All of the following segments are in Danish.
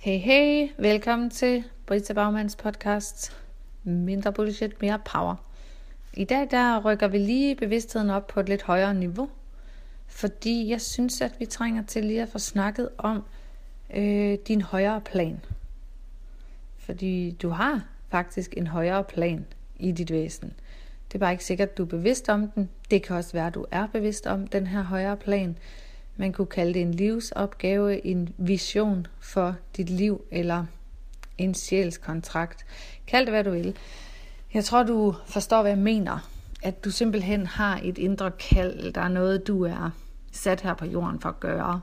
Hey hey, velkommen til Brita Bagmans podcast Mindre bullshit, mere power. I dag der rykker vi lige bevidstheden op på et lidt højere niveau, fordi jeg synes, at vi trænger til lige at få snakket om øh, din højere plan. Fordi du har faktisk en højere plan i dit væsen. Det er bare ikke sikkert, at du er bevidst om den. Det kan også være, at du er bevidst om den her højere plan. Man kunne kalde det en livsopgave, en vision for dit liv, eller en sjælskontrakt. Kald det, hvad du vil. Jeg tror, du forstår, hvad jeg mener. At du simpelthen har et indre kald. Der er noget, du er sat her på jorden for at gøre.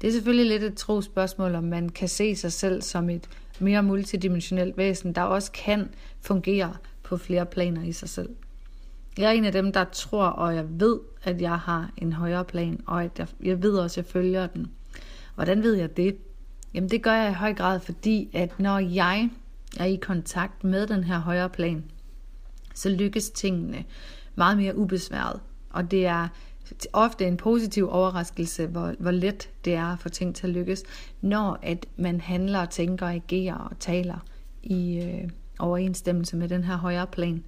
Det er selvfølgelig lidt et tro spørgsmål, om man kan se sig selv som et mere multidimensionelt væsen, der også kan fungere på flere planer i sig selv. Jeg er en af dem, der tror, og jeg ved, at jeg har en højere plan, og at jeg, jeg ved også, at jeg følger den. Hvordan ved jeg det? Jamen det gør jeg i høj grad, fordi at når jeg er i kontakt med den her højere plan, så lykkes tingene meget mere ubesværet. Og det er ofte en positiv overraskelse, hvor, hvor let det er at få ting til at lykkes, når at man handler, tænker, agerer og taler i øh, overensstemmelse med den her højere plan.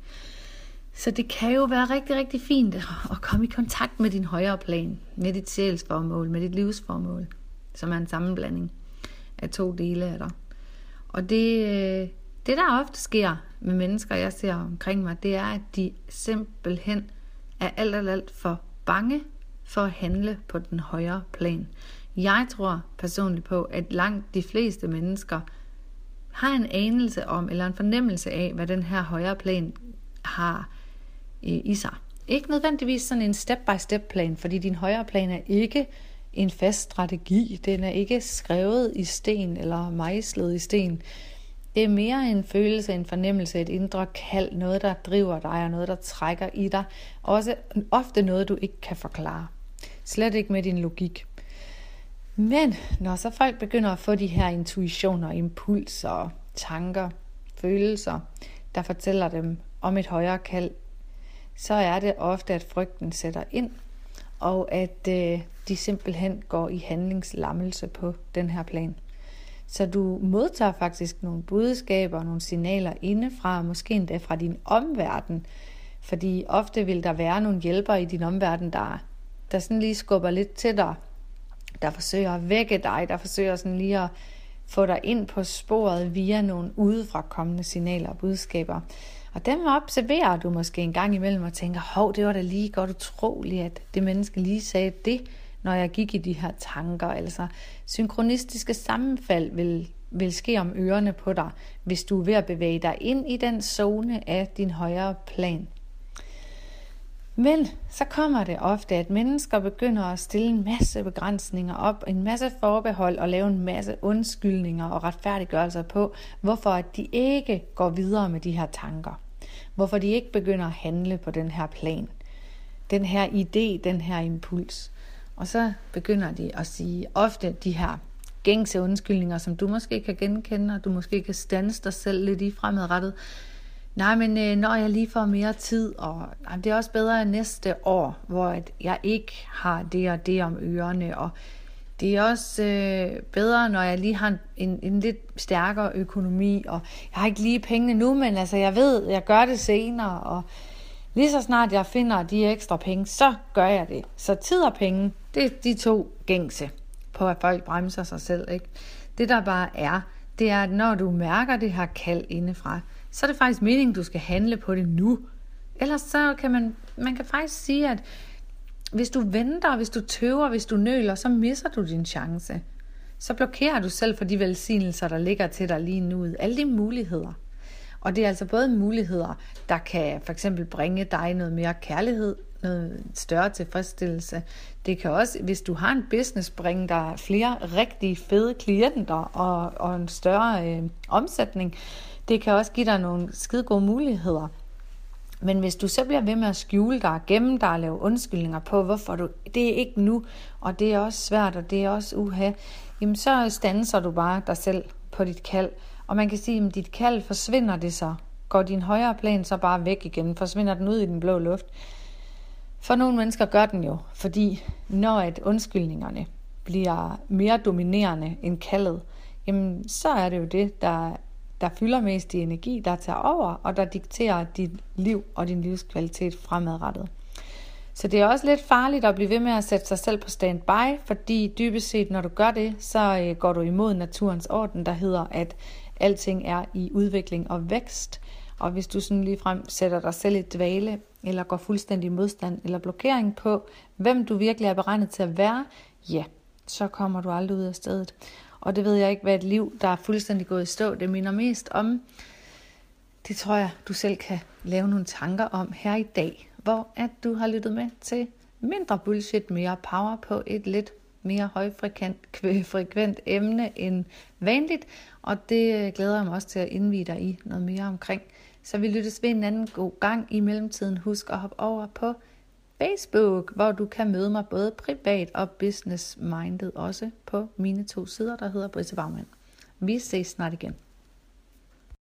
Så det kan jo være rigtig, rigtig fint at komme i kontakt med din højere plan, med dit sjælsformål, med dit livsformål, som er en sammenblanding af to dele af dig. Og det, øh, det der ofte sker med mennesker, jeg ser omkring mig, det er, at de simpelthen er alt, alt, alt for bange for at handle på den højere plan. Jeg tror personligt på, at langt de fleste mennesker har en anelse om, eller en fornemmelse af, hvad den her højere plan har i sig. Ikke nødvendigvis sådan en step-by-step plan, fordi din højere plan er ikke en fast strategi. Den er ikke skrevet i sten eller mejslet i sten. Det er mere en følelse, en fornemmelse, et indre kald, noget der driver dig og noget der trækker i dig. Også ofte noget du ikke kan forklare. Slet ikke med din logik. Men når så folk begynder at få de her intuitioner, impulser, tanker, følelser, der fortæller dem om et højere kald, så er det ofte, at frygten sætter ind, og at øh, de simpelthen går i handlingslammelse på den her plan. Så du modtager faktisk nogle budskaber, nogle signaler indefra, måske endda fra din omverden, fordi ofte vil der være nogle hjælpere i din omverden, der, der sådan lige skubber lidt til dig, der forsøger at vække dig, der forsøger sådan lige at få dig ind på sporet via nogle udefra kommende signaler og budskaber. Og dem observerer du måske en gang imellem og tænker, hov, det var da lige godt utroligt, at det menneske lige sagde det, når jeg gik i de her tanker. Altså, synkronistiske sammenfald vil, vil ske om ørerne på dig, hvis du er ved at bevæge dig ind i den zone af din højere plan. Men så kommer det ofte, at mennesker begynder at stille en masse begrænsninger op, en masse forbehold og lave en masse undskyldninger og retfærdiggørelser på, hvorfor de ikke går videre med de her tanker. Hvorfor de ikke begynder at handle på den her plan. Den her idé, den her impuls. Og så begynder de at sige ofte de her gængse undskyldninger, som du måske kan genkende, og du måske kan stanse dig selv lidt i fremadrettet. Nej, men øh, når jeg lige får mere tid, og nej, det er også bedre end næste år, hvor at jeg ikke har det og det om ørerne, og det er også øh, bedre, når jeg lige har en, en lidt stærkere økonomi, og jeg har ikke lige pengene nu, men altså jeg ved, jeg gør det senere, og lige så snart jeg finder de ekstra penge, så gør jeg det. Så tid og penge, det er de to gængse på, at folk bremser sig selv. Ikke? Det der bare er, det er, at når du mærker det her kald indefra, så er det faktisk meningen, du skal handle på det nu. Ellers så kan man, man kan faktisk sige, at hvis du venter, hvis du tøver, hvis du nøler, så misser du din chance. Så blokerer du selv for de velsignelser, der ligger til dig lige nu. Alle de muligheder. Og det er altså både muligheder, der kan for eksempel bringe dig noget mere kærlighed, noget større tilfredsstillelse. Det kan også, hvis du har en business, bringe dig flere rigtig fede klienter og, og en større øh, omsætning. Det kan også give dig nogle skide gode muligheder men hvis du så bliver ved med at skjule dig, gemme dig og lave undskyldninger på, hvorfor du, det er ikke nu, og det er også svært, og det er også uha, jamen så stanser du bare dig selv på dit kald. Og man kan sige, at dit kald forsvinder det så. Går din højere plan så bare væk igen? Forsvinder den ud i den blå luft? For nogle mennesker gør den jo, fordi når at undskyldningerne bliver mere dominerende end kaldet, jamen så er det jo det, der, der fylder mest i energi, der tager over, og der dikterer dit liv og din livskvalitet fremadrettet. Så det er også lidt farligt at blive ved med at sætte sig selv på standby, fordi dybest set, når du gør det, så øh, går du imod naturens orden, der hedder, at alting er i udvikling og vækst. Og hvis du sådan ligefrem sætter dig selv i dvale, eller går fuldstændig modstand eller blokering på, hvem du virkelig er beregnet til at være, ja, så kommer du aldrig ud af stedet. Og det ved jeg ikke, hvad et liv, der er fuldstændig gået i stå, det minder mest om. Det tror jeg, du selv kan lave nogle tanker om her i dag, hvor at du har lyttet med til mindre bullshit, mere power på et lidt mere højfrekvent frekvent emne end vanligt, og det øh, glæder jeg mig også til at indvide dig i noget mere omkring. Så vi lyttes ved en anden god gang. I mellemtiden husk at hoppe over på Facebook, hvor du kan møde mig både privat og business-minded også på mine to sider, der hedder Brise Baumann. Vi ses snart igen.